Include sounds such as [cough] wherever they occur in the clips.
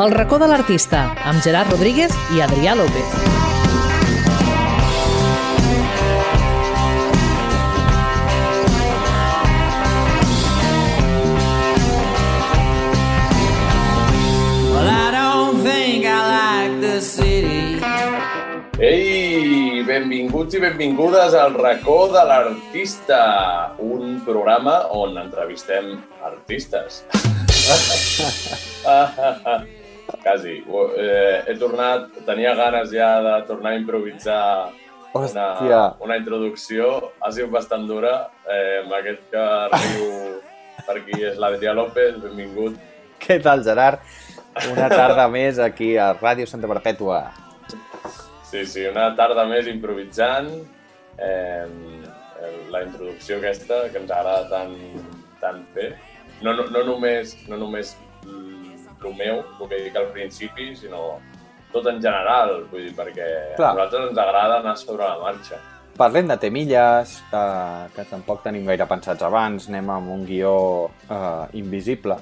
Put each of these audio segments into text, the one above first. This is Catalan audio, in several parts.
El racó de l'artista, amb Gerard Rodríguez i Adrià López. Well, I don't think I like the city. Ei, benvinguts i benvingudes al racó de l'artista, un programa on entrevistem artistes. [laughs] Quasi. Eh, he tornat, tenia ganes ja de tornar a improvisar una, una introducció. Ha sigut bastant dura. Eh, amb aquest que riu per aquí és l'Adrià López, benvingut. què tal, Gerard? Una tarda més aquí a Ràdio Santa Perpètua. Sí, sí, una tarda més improvisant. Eh, la introducció aquesta que ens agrada tant, tant fer. No, no, no només, no només el meu, el que dic al principi, sinó tot en general, vull dir, perquè Clar. a nosaltres ens agrada anar sobre la marxa. Parlem de temilles, eh, que tampoc tenim gaire pensats abans, anem amb un guió eh, invisible.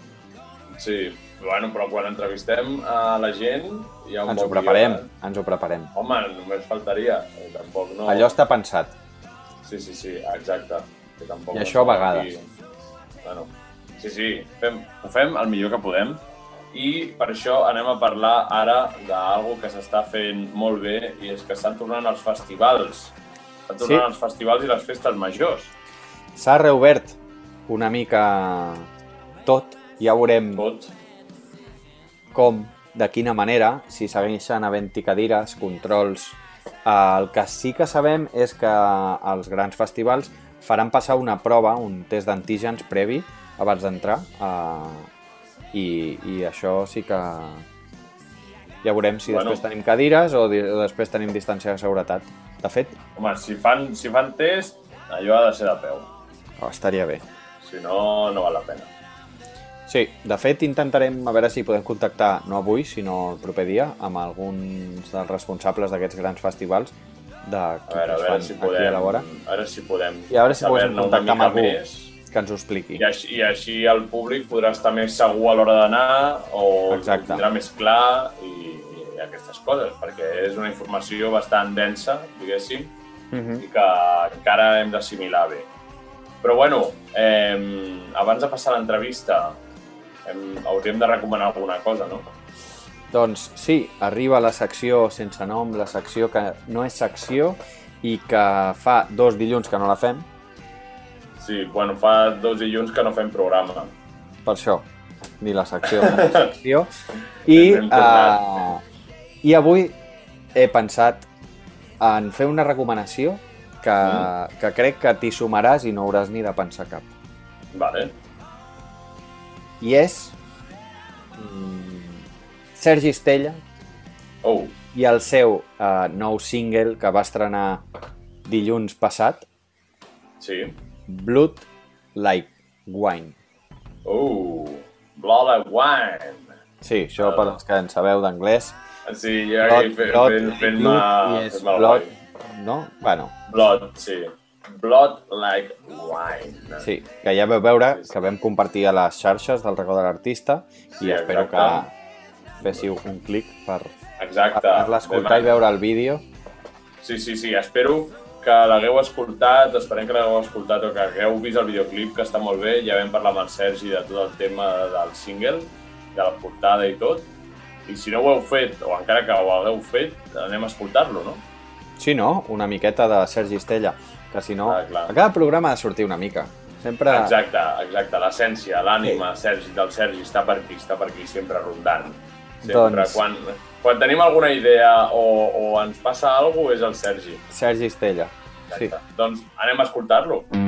Sí, bueno, però quan entrevistem a la gent hi ha un Ens ho preparem, guió, eh? ens ho preparem. Home, només faltaria. Eh, Tampoc no... Allò està pensat. Sí, sí, sí, exacte. Que tampoc I no això a vegades. Aquí... Bueno, sí, sí, fem, ho fem el millor que podem i per això anem a parlar ara d'algo que s'està fent molt bé i és que estan tornant els festivals. Estan tornant Sí. els festivals i les festes majors. S'ha reobert una mica tot, ja veurem Tot. com, de quina manera, si segueixen havent-hi cadires, controls... El que sí que sabem és que els grans festivals faran passar una prova, un test d'antígens previ abans d'entrar eh, i, i això sí que ja veurem si Bueno. després tenim cadires o, o després tenim distància de seguretat. De fet, Home, si fan, si fan test, allò ha de ser de peu. oh, estaria bé. Si no, no val la pena. Sí, de fet intentarem a veure si podem contactar, no avui, sinó el proper dia, amb alguns dels responsables d'aquests grans festivals de A veure, a veure si podem... a la vora, A veure si podem... I a veure si podem contactar amb algú. Més. Que ens ho expliqui. I així, I així el públic podrà estar més segur a l'hora d'anar o Exacte. tindrà més clar i, i aquestes coses, perquè és una informació bastant densa, diguéssim, Mhm. i que encara hem d'assimilar bé. Però bueno, eh, abans de passar a l'entrevista, hauríem de recomanar alguna cosa, no? Doncs sí, arriba la secció sense nom, la secció que no és secció i que fa dos dilluns que no la fem, Sí, bueno, fa dos dilluns que no fem programa. per això, ni la secció ni [laughs] la secció. I, uh, I avui he pensat en fer una recomanació que, Mm. que crec que t'hi sumaràs i no hauràs ni de pensar cap. Vale. I és mm, Sergi Estella Oh, i el seu uh, nou single que va estrenar dilluns passat, sí. Blood Like Wine. Oh, Blood like Wine. Sí, això Ah. per als que en sabeu d'anglès. Sí, jo aquí fent, fent, fent, blood i és blood, no? Bueno, Blood, sí. Blood like wine. sí, que ja veu veure Sí, sí. que vam compartir a les xarxes del racó de l'artista Sí, i espero exacte. que féssiu un clic per Exacte. poder-la escoltar i veure el vídeo. Sí, sí, sí. Espero que l'hagueu escoltat, esperem que l'hagueu escoltat o que hagueu vist el videoclip, que està molt bé. Ja vam parlar amb el Sergi de tot el tema del single, de la portada i tot. I si no ho heu fet, o encara que ho hagueu fet, anem a escoltar-lo, no? Sí, no? Una miqueta de Sergi Estella, que si no... Ah, clar. a cada programa ha de sortir una mica. Sempre... Exacte, exacte. L'essència, l'ànima Sergi, del Sergi està per aquí, està per aquí, sempre rondant. Sempre. Doncs- Quan, quan tenim alguna idea o, o ens passa alguna cosa, és el Sergi. Sergi Estella. Sí. Doncs anem a escoltar-lo. Someone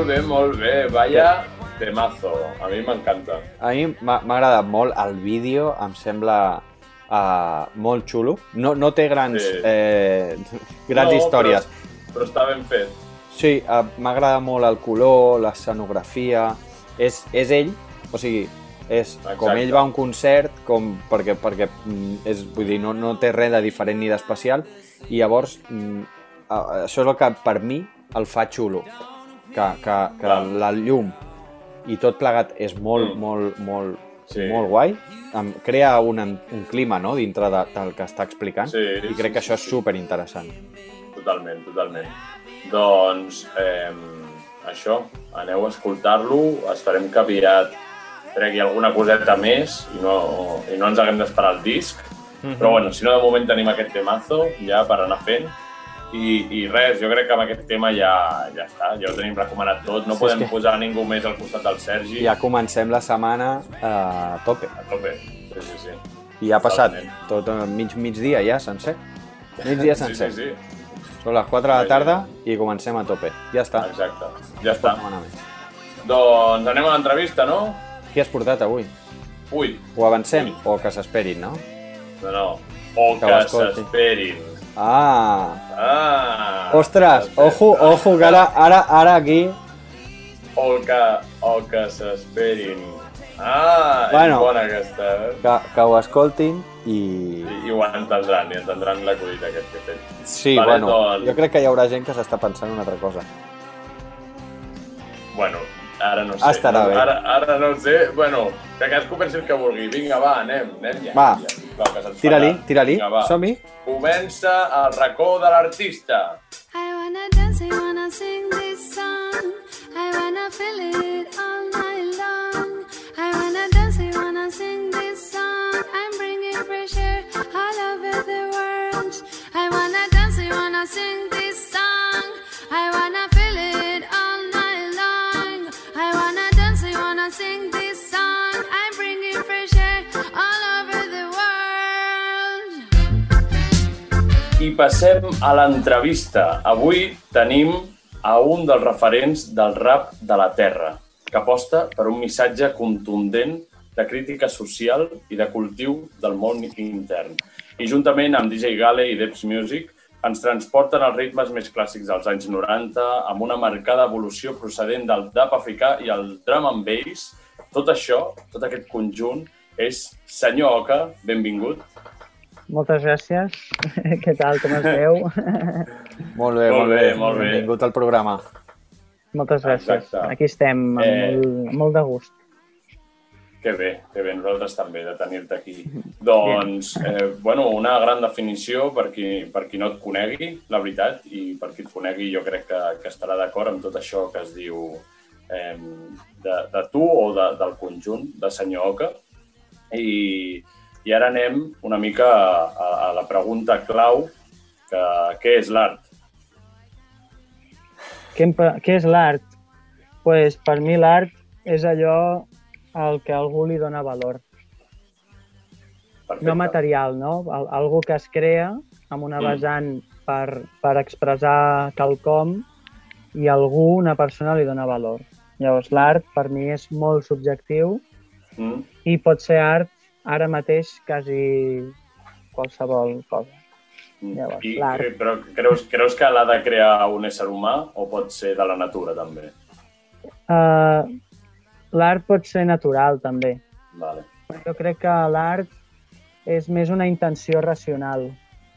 Molt bé, molt bé. Vaya temazo. A mi m'encanta. A mi m'ha agradat molt el vídeo, em sembla uh, molt xulo. No, no té grans, Sí. eh, grans No, històries. Però, però està ben fet. Sí, uh, m'agrada molt el color, l'escenografia... És, és ell, o sigui, és com Exacte. ell va a un concert, com, perquè, perquè mm, és, vull dir, no, no té res de diferent ni d'especial, i llavors mm, a- això és el que per mi el fa xulo, que, que, que la llum i tot plegat és molt, Mm. molt, molt, Sí. molt guai, em crea un, un clima no? dintre de, del que està explicant, Sí, i crec sí, que això és sí. super interessant. Totalment, totalment. Doncs, eh, això, aneu a escoltar-lo, esperem que aviat tregui alguna coseta més i no, i no ens haguem d'esperar el disc. Mhm. Però bueno, si no, de moment tenim aquest temazo ja per anar fent. I, I res, jo crec que amb aquest tema ja, ja està, ja ho tenim recomanat tot. No Sí, podem que- posar ningú més al costat del Sergi. Ja comencem la setmana eh, a tope. A tope. Sí, sí, sí. I ha passat Totalment. tot eh, mig, migdia ja, sencer. Migdia sencer. Sí, sí, sí. Són les 4 de la tarda i comencem a tope. Ja està. Exacte. Ja està. Demanar més. Doncs anem a l'entrevista, no? Qui has portat avui? Ui, Ho avancem Ui. o que s'esperin, no? no, no. O Que que, s'esperin. Ah! Ah! Ostres, ojo, ojo, que ara, ara, ara aquí... O que, o que s'esperin. Ah, Bueno. és bona aquesta, eh? Que, que ho escoltin i... I, I ho entendran, i entendran l'acudit aquest que he fet. Sí, Vale, bueno, doncs- jo crec que hi haurà gent que s'està pensant una altra cosa. Bueno, ara no sé. Ah, estarà bé. Ara, ara no ho sé. Bueno, que cadascú pensi el que vulgui. Vinga, va, anem, anem ja. Va. ja. Tira-li, tira-li, som-hi. Comença el racó de l'artista. I wanna dance, I wanna sing this song. I wanna feel it all night long. I wanna dance, I wanna sing this song. I'm bringing fresh air all over the world. I wanna dance, I wanna sing this song. I wanna I passem a l'entrevista. Avui tenim a un dels referents del rap de la Terra, que aposta per un missatge contundent de crítica social i de cultiu del món intern. I juntament amb DJ Gale i Debs Music ens transporten als ritmes més clàssics dels anys 90, amb una marcada evolució procedent del dub africà i el drum and bass. Tot això, tot aquest conjunt, és Senyor Oca, benvingut. Moltes gràcies. [laughs] Què tal, com esteu? [laughs] Molt bé, Molt bé. molt bé. Benvingut al programa. Moltes gràcies. Exacte. Aquí estem, amb Eh. molt, molt de gust. Que bé, que bé, nosaltres també, de tenir-te aquí. Doncs, eh, bueno, una gran definició per qui, per qui no et conegui, la veritat, i per qui et conegui jo crec que, que estarà d'acord amb tot això que es diu eh, de, de tu o de, del conjunt de Senyor Oca. I, I ara anem una mica a, a la pregunta clau, que què és l'art? Què, què és l'art? pues, per mi l'art és allò al que algú li dona valor. Perfecte. No material, no? Al, algú que es crea amb una Mm. vessant per, per expressar quelcom i algú, una persona, li dona valor. Llavors, l'art per mi és molt subjectiu Mm? i pot ser art ara mateix quasi qualsevol cosa. Llavors, I, l'art. eh, però creus, creus que l'ha de crear un ésser humà o pot ser de la natura, també? Uh, l'art pot ser natural, també. Vale. Però jo crec que l'art és més una intenció racional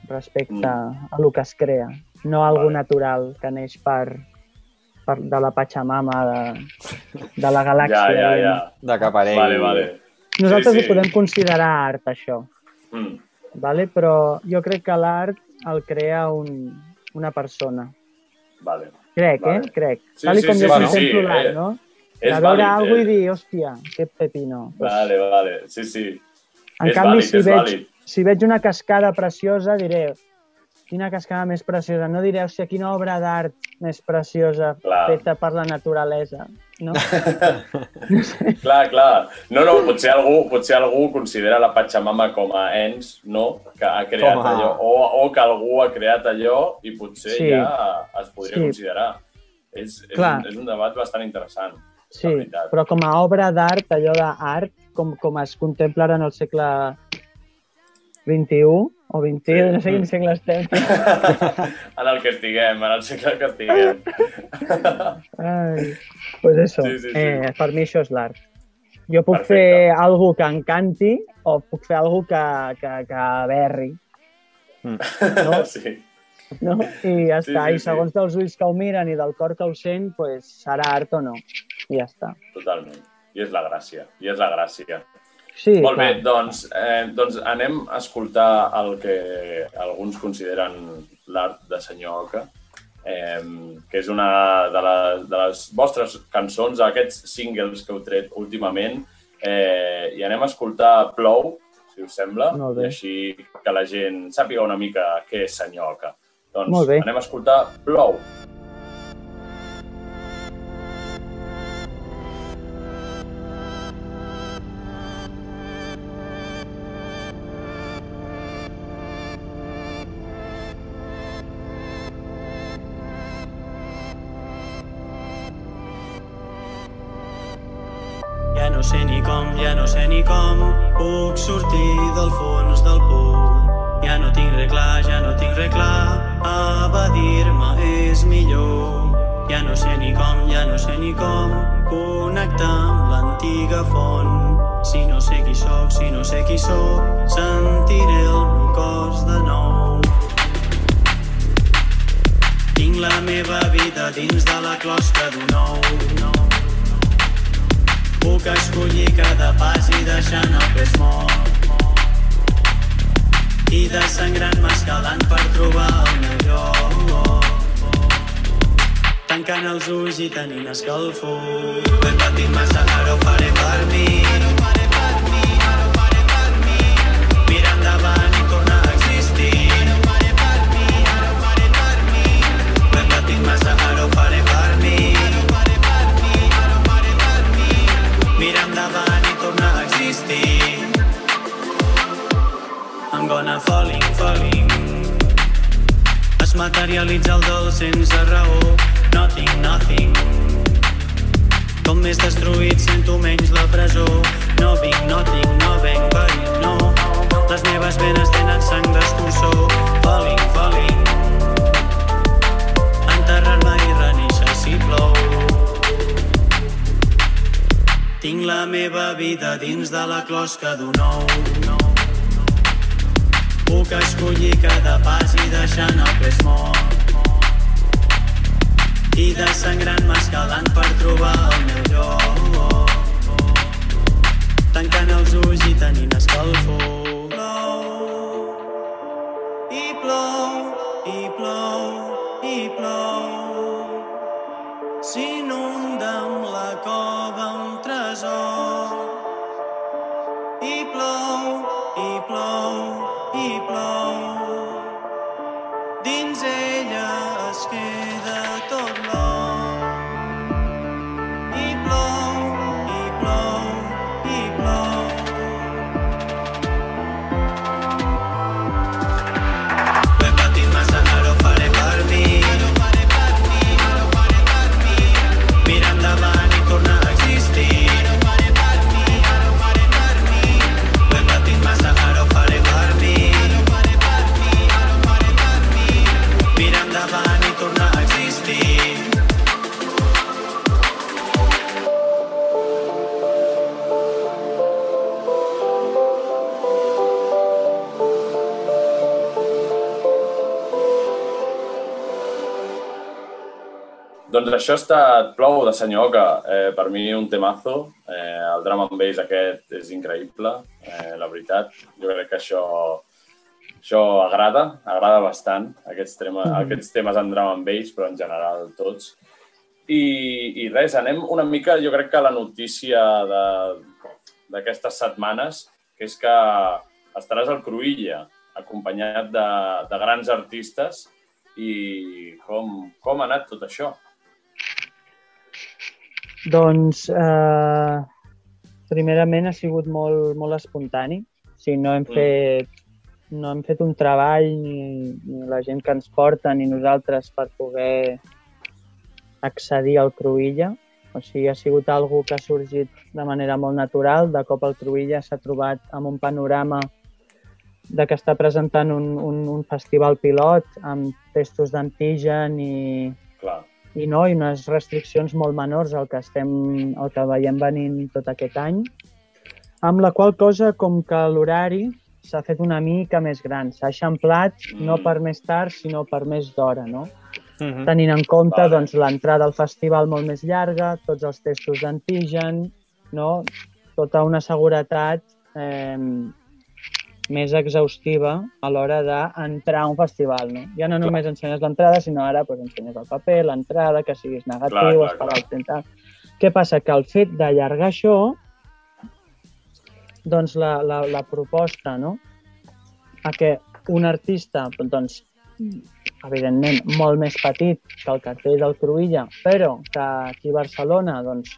respecte Mm. a lo que es crea, no algo Vale. natural que neix per, per de la Pachamama, de, de la galàxia. Ja, ja, ja. De cap aparell. Vale, vale. Nosaltres Sí, sí, sí. ho podem considerar art, això, Mm. vale? però jo crec que l'art el crea un, una persona. Vale. Crec, Vale. eh? Crec. Sí, Tal sí, com sí, jo sí, contemplo sí, l'art, eh, no? És de veure vàlid, alguna eh? i dir, hòstia, que pepino. Pues, Vale, vale. Sí, sí. En és canvi, vàlid, si, veig, vàlid. si veig una cascada preciosa, diré quina cascada més preciosa. No diré, hòstia, quina obra d'art més preciosa Clar. feta per la naturalesa. No? [laughs] Clar, clar. No, no, potser algú, potser algú considera la Pachamama com a ens, no? Que ha creat Com a- allò. O, o que algú ha creat allò i potser Sí. ja es podria Sí. considerar. És, és, Clar. un, és un debat bastant interessant. Sí, però com a obra d'art, allò d'art, com, com es contempla ara en el segle XXI o XXI, Sí. no sé quin segle estem. [laughs] en el que estiguem, en el segle que estiguem. [laughs] Ai, pues eso, Sí, sí, sí. Eh, per mi això és l'art. Jo puc Perfecte. fer algo que encanti o puc fer algo que, que, que berri, No? [laughs] Sí, no? I ja Sí, està. sí, I sí. segons dels ulls que ho miren i del cor que ho sent, pues, serà art o no. I ja està. totalment. I és la gràcia, i és la gràcia. Sí, Molt bé, clar. doncs, eh, doncs anem a escoltar el que alguns consideren l'art de senyor Oca, eh, que és una de les, de les vostres cançons, aquests singles que heu tret últimament, eh, i anem a escoltar Plou, si us sembla, bé. i així que la gent sàpiga una mica què és senyor Oca. Doncs bé. anem a escoltar Plou. Ja puc sortir del fons del pou. Ja no tinc res clar, ja no tinc res clar, evadir-me és millor. Ja no sé ni com, ja no sé ni com connectar amb l'antiga font. Si no sé qui sóc, si no sé qui sóc, sentiré el meu cos de nou. Tinc la meva vida dins de la closca d'un ou. Puc escollir cada pas i deixant el pes mort. I desangrant-me escalant per trobar el meu lloc. Tancant els ulls i tenint escalfor. He patit massa, ara ho faré per mi. Materialitza el dol sense raó. Nothing, nothing. Com més destruït sento menys la presó. No vinc, no tinc, no venc perill, no. Les meves venes tenen sang d'escurçó. Falling, falling. Enterrar-me i renéixer si plou. Tinc la meva vida dins de la closca d'un ou. Puc escollir cada pas i deixant el pes mort. I desangrant-me escalant per trobar el meu lloc. Tancant els ulls i tenint escalfor. Plou, i plou, i plou, això ha estat Plou de senyor Oca. Eh, per mi un temazo. Eh, el drum and bass aquest és increïble, eh, la veritat. Jo crec que això, això agrada, agrada bastant, aquests, tema, Mhm. aquests temes en drum and bass, però en general tots. I, I res, anem una mica, jo crec que la notícia d'aquestes setmanes, que és que estaràs al Cruïlla, acompanyat de, de grans artistes, i com, com ha anat tot això? Doncs, eh, primerament ha sigut molt, molt espontani. O sigui, no hem, Mm. fet, no hem fet un treball ni, ni la gent que ens porta ni nosaltres per poder accedir al Cruïlla. O sigui, ha sigut algo que ha sorgit de manera molt natural. De cop el Cruïlla s'ha trobat amb un panorama de que està presentant un, un, un festival pilot amb testos d'antigen i, Clar. I, no, i unes restriccions molt menors al que, estem, al que veiem venint tot aquest any, amb la qual cosa, com que l'horari s'ha fet una mica més gran, s'ha eixamplat no per més tard, sinó per més d'hora, no? Mhm. Tenint en compte Vale. doncs, l'entrada al festival molt més llarga, tots els testos d'antigen, no? tota una seguretat eh, més exhaustiva a l'hora d'entrar a un festival. No? Ja no només ensenyes l'entrada, sinó ara doncs, ensenyes el paper, l'entrada, que siguis negatiu, Clar, clar, esperar clar. el temps. Què passa? Que el fet d'allargar això, doncs la, la, la proposta, no? a que un artista, doncs, evidentment, molt més petit que el cartell del Cruïlla, però que aquí a Barcelona, doncs,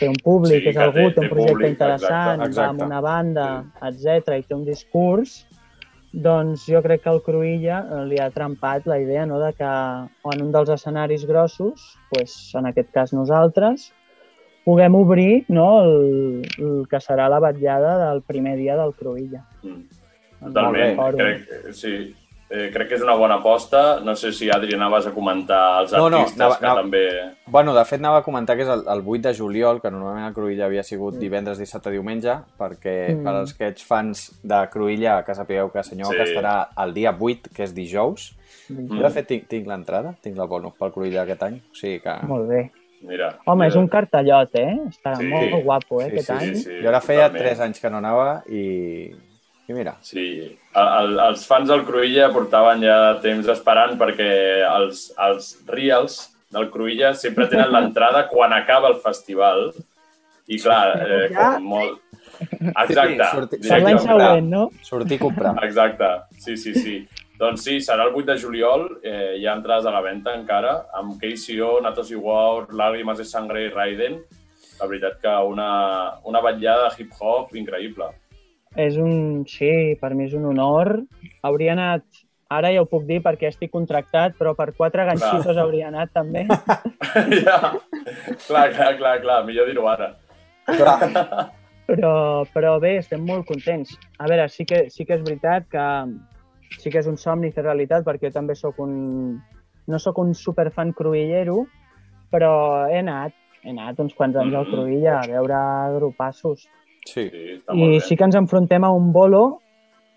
té un públic, Sí, és algú, té- té un projecte públic, interessant, exacte. va amb una banda, etc i té un discurs, doncs jo crec que el Cruïlla eh, li ha trampat la idea no, de que en un dels escenaris grossos, doncs, en aquest cas nosaltres, puguem obrir no, el, el que serà la vetllada del primer dia del Cruïlla. Mm. Totalment. Crec, sí, eh, crec que és una bona aposta. No sé si, Adri, anaves a comentar els No, no, artistes anava- que anava- també... Bueno, de fet, anava a comentar que és el, el 8 de juliol, que normalment el Cruïlla havia sigut Mm. divendres, dissabte, diumenge, perquè Mm. per als que ets fans de Cruïlla, que sapigueu que senyor Sí. que estarà el dia 8, que és dijous. Mm. Jo, de fet, tinc, tinc l'entrada, tinc el bonus pel Cruïlla aquest any, o sigui que... Molt bé. Mira, Home, és mira. un cartellot, eh? Està Sí. molt guapo, eh, Sí, aquest sí, any. sí, sí, jo ara feia totalment. 3 anys que no anava i... I mira, Sí, el, el, els fans del Cruïlla portaven ja temps esperant perquè els, els reels del Cruïlla sempre tenen l'entrada quan acaba el festival i clar, eh, com molt... Exacte. sorti- Per l'any directe. següent, no? sortir a comprar. Exacte, sí, sí, sí. Doncs sí, serà el 8 de juliol, eh, hi ha entrades a la venda encara, amb KCO, Natos War, Lágrimas de Sangre i Raiden. La veritat que una, una vetllada de hip-hop increïble. És un... Sí, per mi és un honor. Hauria anat... Ara ja ho puc dir perquè estic contractat, però per quatre ganxitos hauria anat també. [laughs] ja, clar, clar, clar, clar, millor dir-ho ara. Però, però bé, estem molt contents. A veure, sí que, sí que és veritat que sí que és un somni fer realitat perquè jo també sóc un... No sóc un superfan cruïllero, però he anat, he anat uns quants anys al Mhm. Cruïlla a veure grupassos. Sí. Sí, està molt I bé. sí que ens enfrontem a un bolo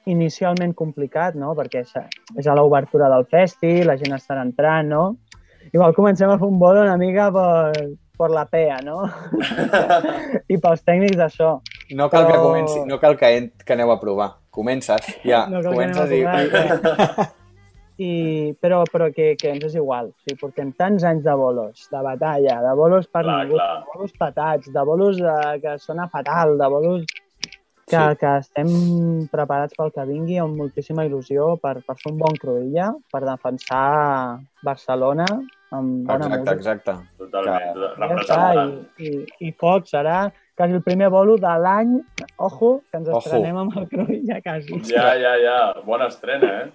inicialment complicat, no? Perquè és, a l'obertura del festi, la gent estarà entrant, no? Igual comencem a fer un bolo una mica per, per la PEA, no? [laughs] I pels tècnics d'això. No cal que Però- comenci, no cal que, ent, que aneu a provar. Comences, ja, No cal que comences anem i... a provar, I, [laughs] però però que, que ens és igual. O sigui, portem tants anys de bolos, de batalla, de bolos per Clar, ningú, clar. de bolos patats, de bolos eh, que sona fatal, de bolos que, Sí. que estem preparats pel que vingui amb moltíssima il·lusió per, per fer un bon cruïlla, per defensar Barcelona amb bona Exacte, música. exacte. Totalment, Ja està, representant. i, i, i foc, serà quasi el primer bolo de l'any. Ojo, que ens Ojo. estrenem amb el cruïlla quasi. Ja, ja, ja. Bona estrena, eh?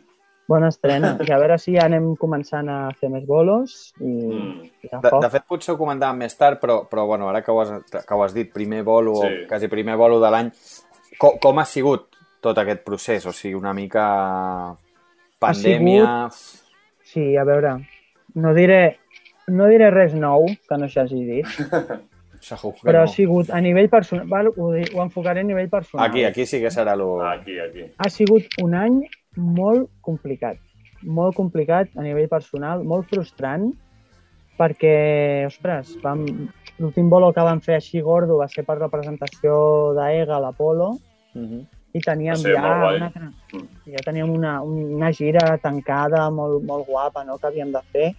Bona estrena. [laughs] I a veure si ja anem començant a fer més bolos i, Mm. De, de fet, potser ho comentàvem més tard, però, però bueno, ara que ho, has, que ho has dit, primer bolo Sí. o quasi primer bolo de l'any, com, com ha sigut tot aquest procés? O sigui, una mica pandèmia... Sí, a veure, no diré, no diré res nou que no s'hagi dit, [laughs] Segur que però no. ha sigut a nivell personal, val? Ho, ho enfocaré a nivell personal. Aquí, aquí sí que serà lo... Aquí, aquí. Ha sigut un any molt complicat, molt complicat a nivell personal, molt frustrant, perquè, ostres, vam... l'últim bolo que vam fer així gordo va ser per representació d'EGA a l'Apolo, Mhm. i teníem ja una, Mm. ja teníem una, una gira tancada molt, molt guapa no? que havíem de fer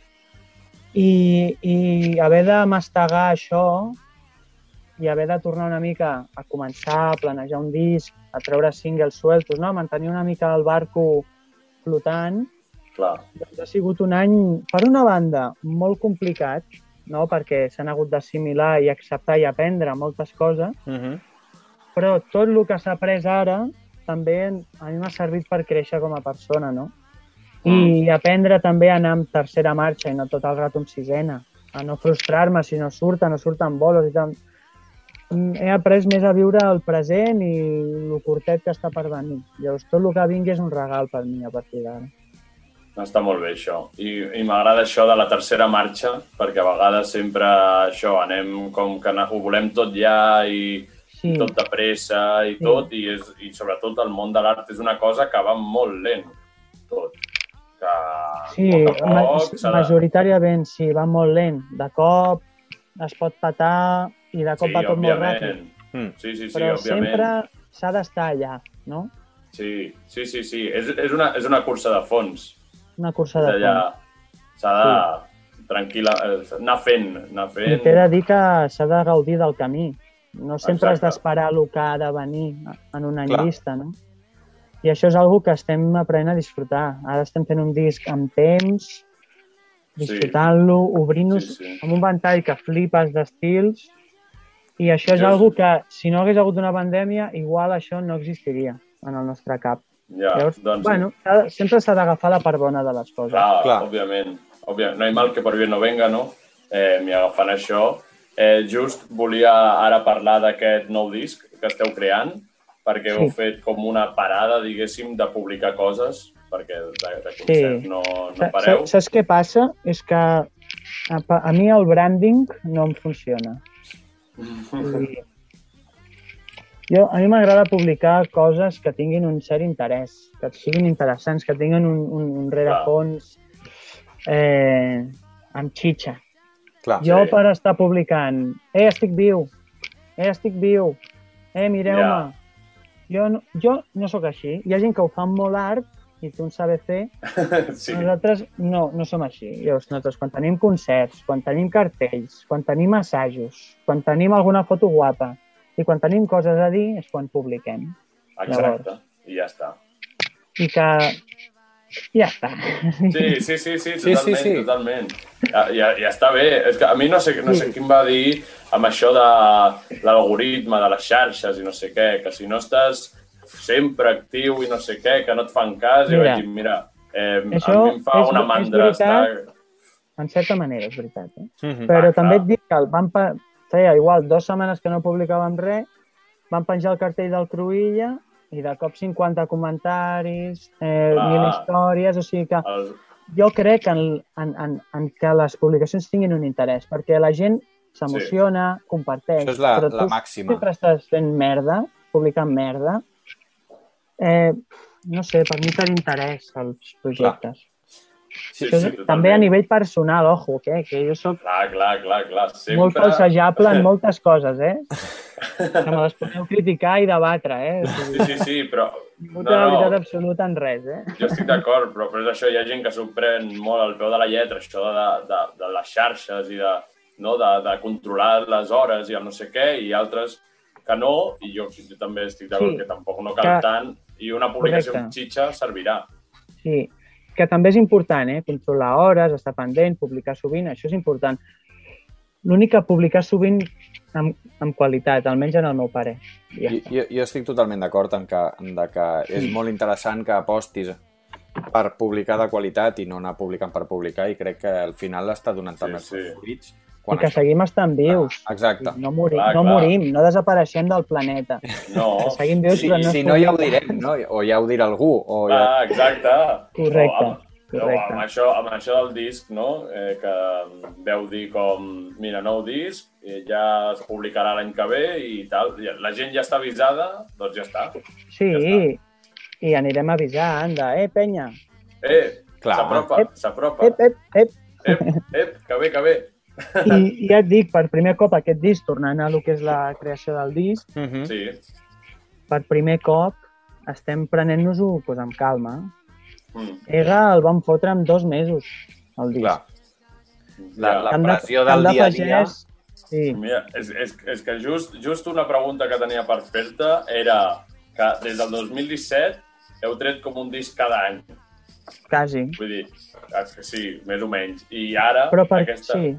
i, i haver de mastegar això i haver de tornar una mica a començar a planejar un disc, a treure singles sueltos, no? a mantenir una mica el barco flotant, Clar. doncs ha sigut un any, per una banda, molt complicat, no? perquè s'han hagut d'assimilar i acceptar i aprendre moltes coses, Mhm. però tot el que s'ha après ara també a mi m'ha servit per créixer com a persona, no? I aprendre també a anar amb tercera marxa i no tot el rato amb sisena. A no frustrar-me si no surten, no surten bolos i tal. He après més a viure el present i el curtet que està per venir. Llavors, tot el que vingui és un regal per mi a partir d'ara. Està molt bé, això. I, i m'agrada això de la tercera marxa, perquè a vegades sempre això, anem com que ho volem tot ja i Sí, tot de pressa i Sí. tot, i, és, i sobretot el món de l'art és una cosa que va molt lent, tot. Que sí poc ma majoritàriament sí, va molt lent. De cop es pot patar i de cop Sí, va tot molt ràpid. òbviament. Mm. Sí, sí, sí, Però òbviament. sempre s'ha d'estar allà, no? Sí, sí, sí, sí. És, és, una, és una cursa de fons. Una cursa de allà, fons. s'ha de... Tranquil·la, eh, anar fent, anar I fent. t'he de dir que s'ha de gaudir del camí. No sempre has Exacte. d'esperar el que ha de venir en una Clar. llista, no? I això és algo que estem aprenent a disfrutar. Ara estem fent un disc amb temps, disfrutant-lo, obrint-nos Sí, sí. amb un ventall que flipes d'estils i això és Jo- algo que, si no hagués hagut una pandèmia, igual això no existiria en el nostre cap. Ja, Llavors, doncs, bueno, sempre s'ha d'agafar la part bona de les coses. Clar, Clar. òbviament. òbviament. No hi mal que per bien no venga, no? Eh, M'hi agafant això. Eh, just volia ara parlar d'aquest nou disc que esteu creant, perquè heu Sí. fet com una parada, diguéssim, de publicar coses, perquè de, de concert no, no Sa- pareu. sa- Saps què passa? És que a, a mi el branding no em funciona. Jo, a mi m'agrada publicar coses que tinguin un cert interès, que siguin interessants, que tinguin un, un, un rerefons eh, amb xitxa. Clar. Jo Sí. per estar publicant, eh, estic viu, eh, estic viu, eh, mireu-me. Jo, no, jo no sóc així. Hi ha gent que ho fa amb molt art i tu en saber fer. sí. Nosaltres no, no som així. Llavors, nosaltres quan tenim concerts, quan tenim cartells, quan tenim assajos, quan tenim alguna foto guapa i quan tenim coses a dir és quan publiquem. Exacte. I ja està. I que ja està. Sí, sí, sí, sí, Sí, totalment, sí, sí. totalment. Ja, ja, ja està bé. És que a mi no sé, no sé Sí. qui em va dir amb això de l'algoritme, de les xarxes i no sé què, que si no estàs sempre actiu i no sé què, que no et fan cas, i Mira. vaig dir, mira, eh, Això a mi em fa és- una és mandra veritat. estar... En certa manera, és veritat. Eh? Mhm. Però Ah, també clar. et dic que el van pa... feia igual dues setmanes que no publicàvem res, van penjar el cartell del Cruïlla i de cop 50 comentaris, eh, mil històries, o sigui que El... jo crec en, en, en, en que les publicacions tinguin un interès, perquè la gent s'emociona, comparteix. Això és la- però la tu màxima. sempre estàs fent merda, publicant merda. Eh, no sé, per mi per interès els projectes. Sí, Això és, sí, també a nivell personal, ojo, que, que jo sóc Clar, clar, clar, clar. Sempre... molt falsejable en moltes coses, eh? [laughs] Que me les podeu criticar i debatre, eh? Sí, sí, sí, però... No No, té la veritat no, absoluta en res, eh? jo estic d'acord, però, però és això, hi ha gent que s'ho pren molt al peu de la lletra, això de, de, de les xarxes i de, no, de, de controlar les hores i el no sé què, i altres que no, i jo, jo també estic d'acord Sí. que tampoc no cal Que- tant, i una publicació Correcte. amb xitxa servirà. Sí, que també és important, eh? Controlar hores, estar pendent, publicar sovint, això és important. L'únic que publicar sovint amb, amb qualitat, almenys en el meu pare. Ja. Jo, jo, jo estic totalment d'acord en que, en de que és Mm. molt interessant que apostis per publicar de qualitat i no anar publicant per publicar i crec que al final està donant Sí, també els sí. seus fruits. I que seguim estant vius. Exacte. No morim, Clar, no clar. morim, no desapareixem del planeta. [laughs] No, Que seguim vius, Si, però no si no ja ho direm, no? O ja ho dirà algú. O ja... ah, exacte. Correcte, O amb, o correcte. amb, això, amb això del disc, no? Eh, que veu dir com, mira, nou disc, eh, ja es publicarà l'any que ve i tal. La gent ja està avisada, doncs ja està. Sí, Ja i anirem a avisar, anda, eh, penya, Eh, Clar. s'apropa, s'apropa. ep, ep, ep. ep, ep, que bé, que bé. I, [laughs] I ja et dic, per primer cop aquest disc, tornant a el que és la creació del disc, Mhm. Sí. per primer cop estem prenent-nos-ho pues, amb calma. Mm. Ega el vam fotre en dos mesos, el disc. Clar. La, la de- pressió camp del de dia a dia... pagès, Sí, Mira, és, és, és que just, just una pregunta que tenia per fer-te era que des del 2017 heu tret com un disc cada any. quasi. Vull dir, que sí, més o menys. I ara, Però per... aquesta, Sí,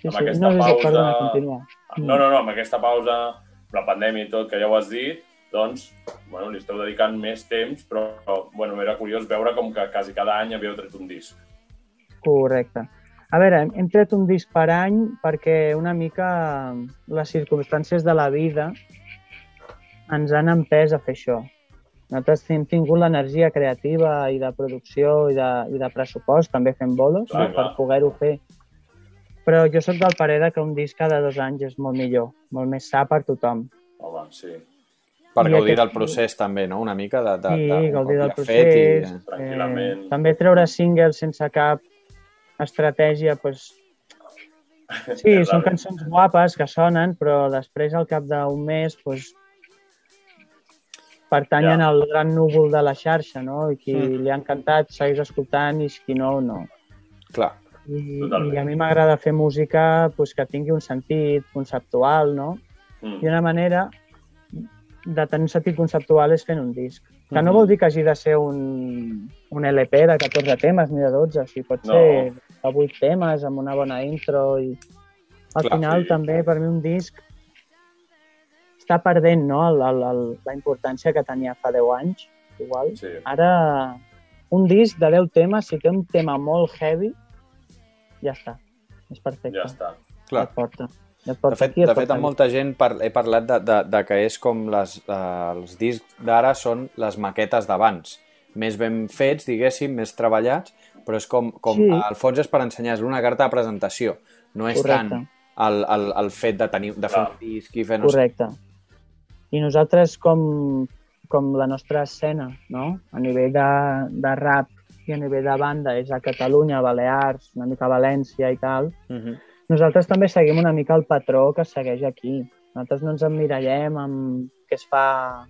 sí, amb sí. aquesta No, pausa- perdona, continua. No, no, no, amb aquesta pausa, la pandèmia i tot, que ja ho has dit, doncs, bueno, li esteu dedicant més temps, però, bueno, era curiós veure com que quasi cada any havíeu tret un disc. Correcte. A veure, hem- tret un disc per any perquè una mica les circumstàncies de la vida ens han empès a fer això. Nosaltres hem tingut l'energia creativa i de producció i de, i de pressupost, també fem bolos, Clar, no? per clar. poder-ho fer. Però jo sóc del parer de que un disc cada dos anys és molt millor, molt més sa per tothom. Home, sí, Per I gaudir aquest- del procés també, no? Una mica de, de, Sí, de, un gaudir del procés. Fet i... Tranquil·lament. Eh, també treure singles sense cap estratègia, doncs... Sí, [laughs] són cançons guapes que sonen, però després, al cap d'un mes, doncs, pertanyen Ja. al gran núvol de la xarxa, no? I qui Mm. li ha encantat segueix escoltant i qui no, no. Clar, I, Totalment. i a mi m'agrada fer música doncs, que tingui un sentit conceptual, no? Mm. I una manera de tenir un sentit conceptual és fent un disc. Que no Mhm. vol dir que hagi de ser un, un LP de 14 temes ni de 12, o sigui, pot No. ser de 8 temes amb una bona intro i al Clar, final sí. també per mi un disc està perdent no? el, el, el, la importància que tenia fa 10 anys, igual. Sí. Ara, un disc de 10 temes, si té un tema molt heavy, ja està. És perfecte. Ja està. Clar. et porta. Et De porta fet, aquí, de fet amb molta gent par he parlat de, de, de que és com les, eh, els discs d'ara són les maquetes d'abans. Més ben fets, diguéssim, més treballats, però és com, com Sí. al fons és per ensenyar, és una carta de presentació. No és Correcte. tant el, el, el fet de, tenir, de fer Clar. un disc i fer no sé... Correcte. I nosaltres, com, com la nostra escena, no? a nivell de, de rap i a nivell de banda, és a Catalunya, a Balears, una mica a València i tal, Uh -huh. nosaltres també seguim una mica el patró que segueix aquí. Nosaltres no ens emmirallem amb què es fa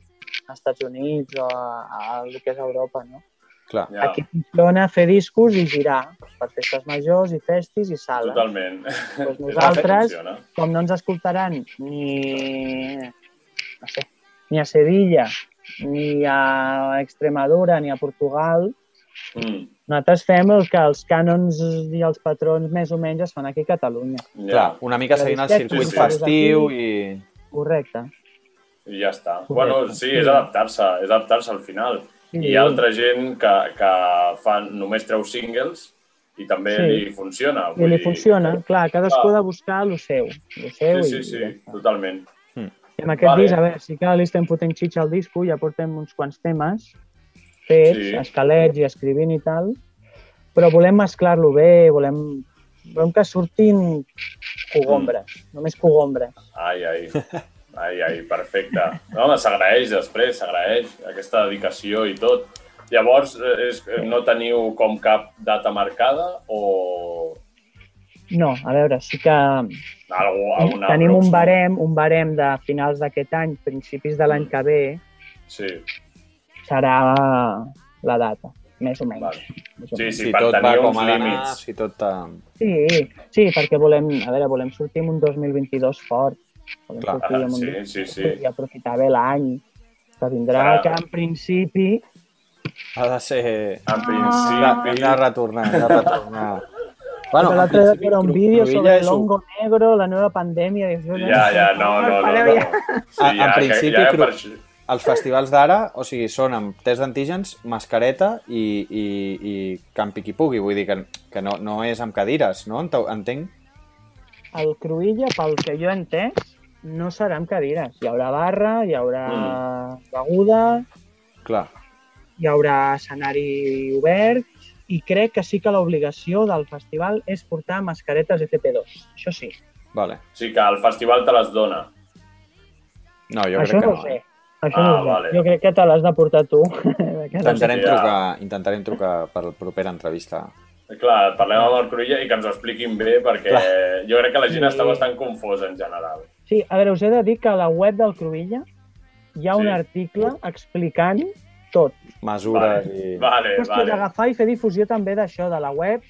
als Estats Units o a, a el que és Europa, no? Clar. Ja, Aquí funciona fer discos i girar per festes majors i festis i sales. totalment. Doncs el que nosaltres, com no ens escoltaran ni, no sé, ni a Sevilla, ni a Extremadura, ni a Portugal, Mm. nosaltres fem el que els cànons i els patrons més o menys es fan aquí a Catalunya. Ja. Clar, una mica La seguint el circuit sí, sí. festiu i... Correcte. I ja està. Correcte. Bueno, sí, és adaptar-se, és adaptar-se al final. Sí. Hi ha altra gent que, que fan, només treu singles i també Sí. li funciona. I li funciona, clar, cadascú Clar. ha de buscar el seu, el seu Sí, sí, i, sí, ja està. totalment. I amb aquest Vale. disc, a veure, sí que li estem fotent xitxa al disco, ja portem uns quants temes fets, Sí. esquelets i escrivint i tal, però volem mesclar-lo bé, volem, volem que surtin cogombres, Mm. només cogombres. Ai, ai. Ai, ai, perfecte. No, s'agraeix després, s'agraeix aquesta dedicació i tot. Llavors, eh, és, no teniu com cap data marcada o No, a veure, sí que algú, alguna tenim un barem, un barem de finals d'aquest any, principis de l'any que ve, Sí, serà la data, més o menys. vale. Més o Sí, menys. sí, si per tot va tenir com uns ha d'anar, si tot... eh, Sí, sí, perquè volem, a veure, volem sortir amb un 2022 fort. Volem Clar, sortir amb un sí, sí, sí. I aprofitar bé l'any que vindrà, Clar. que en principi... Ha de ser... En Ah. Hem principi... de retornar, hem de retornar. [laughs] Bueno, Bueno, en l'altre dia era un vídeo sobre el un- hongo negro, la nueva pandèmia... Dius, Ja, ja, no, no, no. pareu no. ja. Sí, En- en ja, que- principi, ja, cru- per Els festivals d'ara, o sigui, són amb test d'antígens, mascareta i, i, i campi qui pugui. Vull dir que, que no, no és amb cadires, no? Ente- Entenc? El Cruïlla, pel que jo he entès, no serà amb cadires. Hi haurà barra, hi haurà Mm. beguda, Clar. hi haurà escenari obert i crec que sí que l'obligació del festival és portar mascaretes FP2. Això sí. Vale. Sí, que el festival te les dona. No, jo Això crec que no no. ho sé. Això Ah, no vale. Jo crec que te l'has de portar tu. [laughs] Intentarem trucar, intentarem trucar per la propera entrevista. Clar, parlem amb el Cruïlla i que ens ho expliquin bé perquè Clar. jo crec que la gent Sí. està bastant confosa en general. Sí, a veure, us he de dir que a la web del Cruïlla hi ha un Sí. article explicant tot. Mesures Vale, i... vale, vale. d'agafar i fer difusió també d'això, de la web,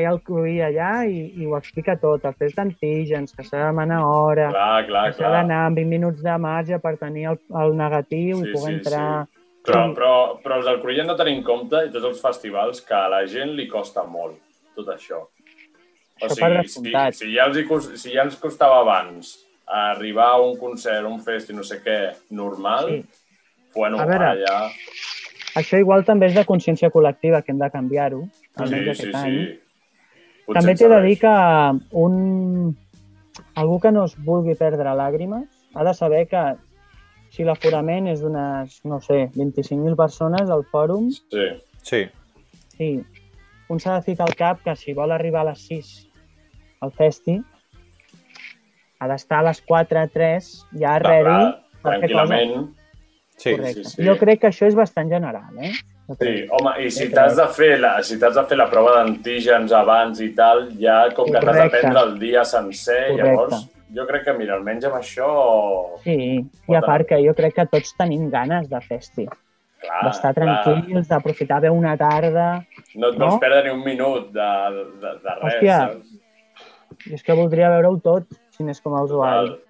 hi el Cruïlla allà i, i ho explica tot. Els tests d'antígens, que s'ha de demanar hora, Clar, clar, que s'ha d'anar amb 20 minuts de marge per tenir el, el negatiu Sí, i poder sí, entrar... sí. Però, però, però els del Cruïlla han de tenir en compte, i tots els festivals, que a la gent li costa molt tot això. O Això sigui, si, si, ja els hi, si ja ens costava abans arribar a un concert, un fest i no sé què, normal, Sí. bueno, A veure, ara ja... Això igual també és de consciència col·lectiva, que hem de canviar-ho, Sí, almenys sí, aquest sí. any. Potser També t'he de dir que un... algú que no es vulgui perdre làgrimes ha de saber que si l'aforament és d'unes, no sé, 25.000 persones al fòrum, Sí, Sí, sí, un s'ha de ficar al cap que si vol arribar a les 6 al festi, ha d'estar a les 4, 3, ja ready fer coses. tranquil·lament. sí. Correcte. sí, sí. Jo crec que això és bastant general, eh? Sí, home, i si t'has de fer la, si t'has de fer la prova d'antígens abans i tal, ja com que t'has de prendre el dia sencer, Correcte. llavors jo crec que, mira, almenys amb això... Sí, i a part que jo crec que tots tenim ganes de festi, Clar, d'estar tranquils, d'aprofitar bé una tarda. No et vols no? perdre ni un minut de, de, de res, Hòstia, saps? És que voldria veure-ho tot, si n'és com a usuari. Total,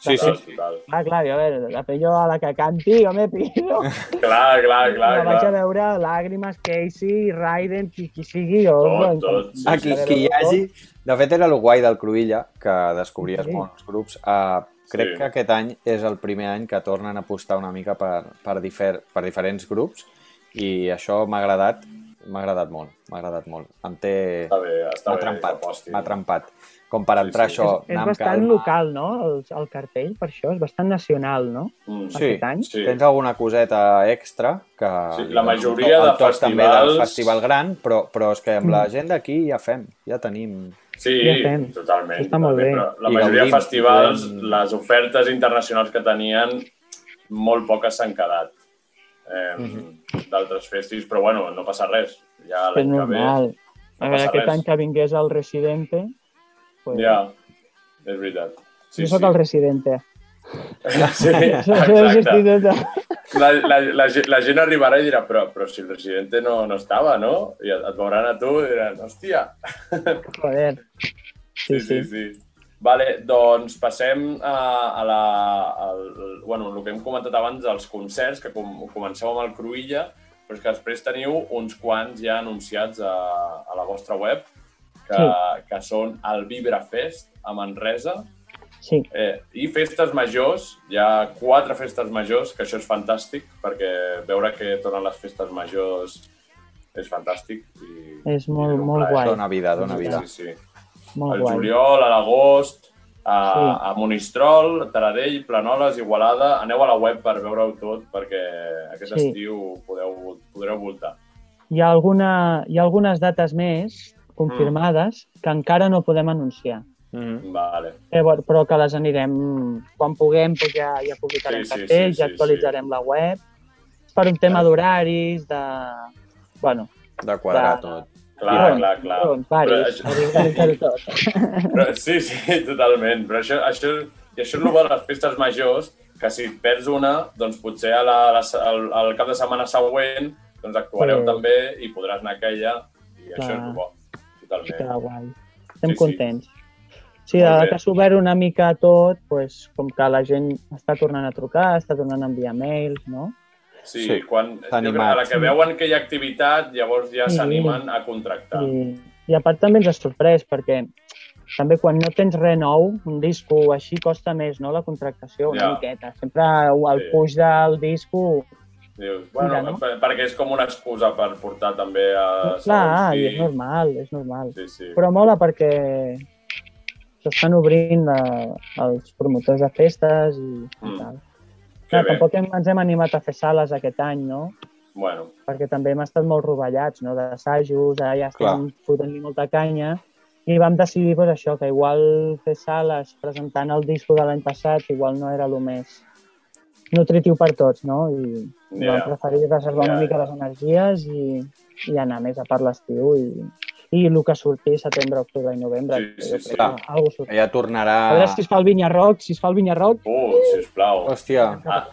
Sí, sí. Ah, clar, a veure, fer jo a la que canti, jo me pido. Clar, clar, clar, Me vaig a veure Làgrimes, Casey, Raiden, qui, qui sigui, jo... Tot, tot, sí, Aquí, sí, qui hi hagi... De fet, era el guai del Cruïlla, que descobries Sí. molts grups. Uh, crec Sí. que aquest any és el primer any que tornen a apostar una mica per, per, difer, per diferents grups i això m'ha agradat, m'ha agradat molt, m'ha agradat molt. Em té... Està bé, està M'ha bé. trempat, m'ha trempat. Com per Sí, entrar sí. això, és, és bastant calma. local, no?, el, el cartell, per això, és bastant nacional, no? Mm. Sí, aquest any. Sí. tens alguna coseta extra que... Sí, la majoria el de toc també del festivals- festival gran, però, però és que amb Mm. la gent d'aquí ja fem, ja tenim... Sí, Ja fem. totalment. Està molt bé. Però la I majoria de festivals, podem- les ofertes internacionals que tenien, molt poques s'han quedat eh, Mhm. d'altres festis, però bueno, no passa res. Ja És l'any que ve... normal. A veure, aquest res. any que vingués el Residente... Pues, Ja, és veritat. Sí, jo soc sí. el Residente. [laughs] Sí, [laughs] exacte. La, la, la, la gent arribarà i dirà, però, però si el residente no, no estava, no? I et, et veuran a tu i diran, hòstia. Joder. Sí, sí, sí. Vale, doncs passem a, a la, al, bueno, el que hem comentat abans dels concerts, que com, comenceu amb el Cruïlla, però és que després teniu uns quants ja anunciats a, a la vostra web, que, Sí. que són el Vibra Fest a Manresa, Sí, Eh, I festes majors, hi ha quatre festes majors, que això és fantàstic, perquè veure que tornen les festes majors és fantàstic. I, és molt, i molt guai. Dóna vida, dóna vida. Sí, sí. Molt Al guai. juliol, a l'agost, a, Sí. a Monistrol, Taradell, Planoles, Igualada. Aneu a la web per veure-ho tot, perquè aquest Sí. estiu podeu, podreu voltar. Hi ha, alguna, hi ha algunes dates més confirmades que encara no podem anunciar, Mhm. Vale. Eh, bueno, però que les anirem, quan puguem, doncs ja, ja publicarem Sí, sí, cartells, sí, ja sí, actualitzarem la web. És per un tema d'horaris, de... Bueno, De quadrar De- tot. Clar, Doncs, clar, clar. doncs, Però varis, això- organitzar-ho tot. [laughs] Però, sí, sí, totalment. Però això, això, i això és el bo de les festes majors, que si perds una, doncs potser a la, la, al, al cap de setmana següent doncs actuareu Sí. també i podràs anar a aquella, i això Clar. és el bo. Totalment. Està guai. Estem Sí, sí. contents. Sí, bé. que s'ha obert una mica tot, pues, com que la gent està tornant a trucar, està tornant a enviar mails, no? Sí, Sí, quan, a la que veuen que hi ha activitat, llavors ja Sí. s'animen a contractar. I, I a part també ens ha sorprès, perquè també quan no tens res nou, un disco així, costa més, no?, la contractació, una Ja. miqueta. Sempre el Sí. puix del disco... Dius, bueno, Mira, no? per- perquè és com una excusa per portar també a... Clar, segons i qui. és normal, és normal. Sí, sí. Però mola perquè s'estan obrint eh, els promotors de festes i, i Mm. tal. Que Clar, tampoc hem, ens hem animat a fer sales aquest any, no? Bueno, Perquè també hem estat molt rovellats, no?, d'assajos, ara ja estem fotent-li molta canya, i vam decidir pues, això, que igual fer sales presentant el disco de l'any passat igual no era el més nutritiu per tots, no? I, Ja. vam preferir reservar Ja, una mica les energies i, i anar més a per l'estiu i, i el que surti setembre, octubre i novembre. Sí, que sí, sí. sortirà. Ja tornarà... A veure si es fa el Vinyarroc, si es fa el Vinyarroc, uh, sisplau. Hòstia, Ah,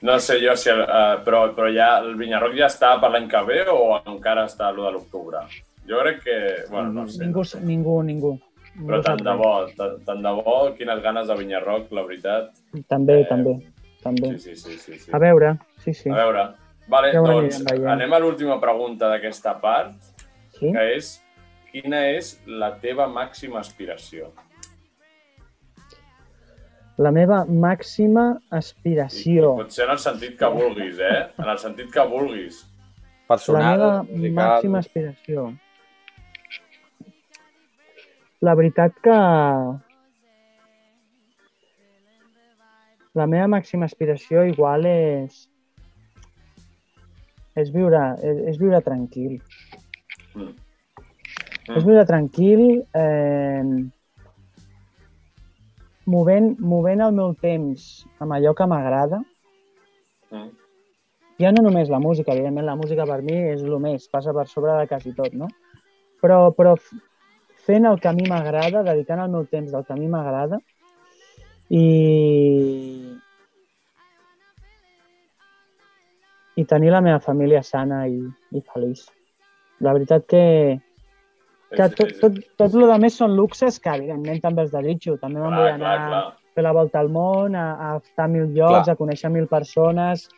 no sé jo si... El, uh, però, però ja el Vinyarroc ja està per l'any que ve o encara està a lo de l'octubre? Jo crec que... Bueno, no sé. ningú, no sé. ningú, ningú. Però Ningú tant de bo, tant, tant de bo, quines ganes de Vinyarroc, la veritat. També, Eh, també, també. Sí, sí, sí. sí, sí. A veure, sí, sí. A veure. Vale, Ja doncs anem a l'última pregunta d'aquesta part, Sí? que és quina és la teva màxima aspiració? La meva màxima aspiració. Pot ser en el sentit que vulguis, eh? En el sentit que vulguis. La Personal, meva musical... màxima aspiració. La veritat que... La meva màxima aspiració igual és... És viure, és, és viure tranquil. Mm. És viure tranquil, eh, movent, movent el meu temps amb allò que m'agrada, Mm. ja no només la música, evidentment la música per mi és el més, passa per sobre de quasi tot, no? Però, però fent el que a mi m'agrada, dedicant el meu temps del que a mi m'agrada i... i tenir la meva família sana i, i feliç. La veritat que, que tot, tot, tot el que més són luxes que evidentment també els desitjo. També me'n vull anar clar, clar. a fer la volta al món, a, a estar a mil llocs, Clar. a conèixer mil persones,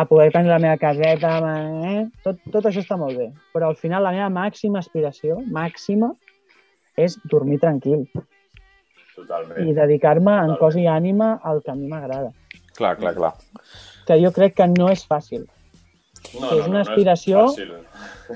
a poder tenir la meva caseta, eh? tot, tot això està molt bé. Però al final la meva màxima aspiració, màxima, és dormir tranquil Totalment. i dedicar-me en cos i ànima al que a mi m'agrada. Clar, clar, clar. Que jo crec que no és fàcil, No, és una aspiració- fàcil.